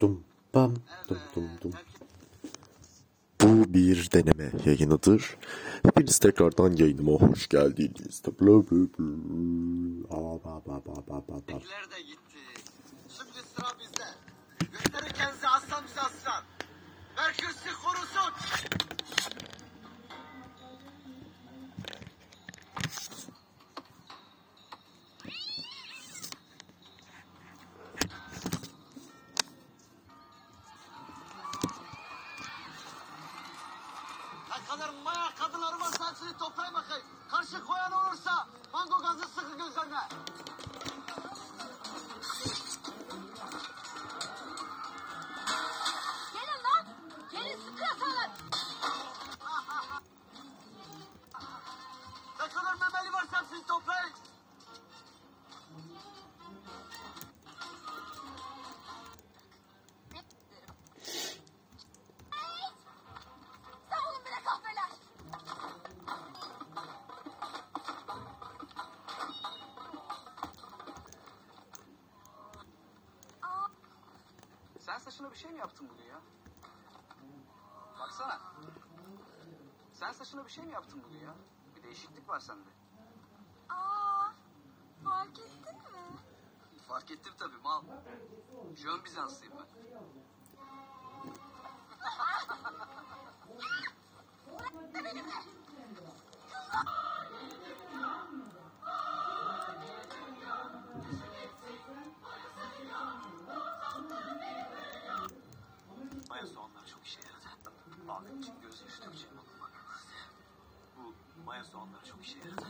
Dum bam dum dum dum. Bu bir deneme yayınıdır. Hepiniz tekrardan yayınıma hoş geldiniz. Bla bla bla. Aa, ba, ba, ba, ba, ba. Bekler de gitti. Şimdi sıra bizde. Ne kadar maya kadınları varsa hepsini toplayın bakayım. Karşı koyan olursa Sen saçına bir şey mi yaptın bugün ya? Baksana. Sen saçına bir şey mi yaptın bugün ya? Bir değişiklik var sende. Aa, fark ettin mi? Fark ettim tabii mal. Jön Bizanslıyım ben. Maya soğanları çok işe yaradı. Abim için oğlum bak. Bu maya soğanları çok işe yaradı.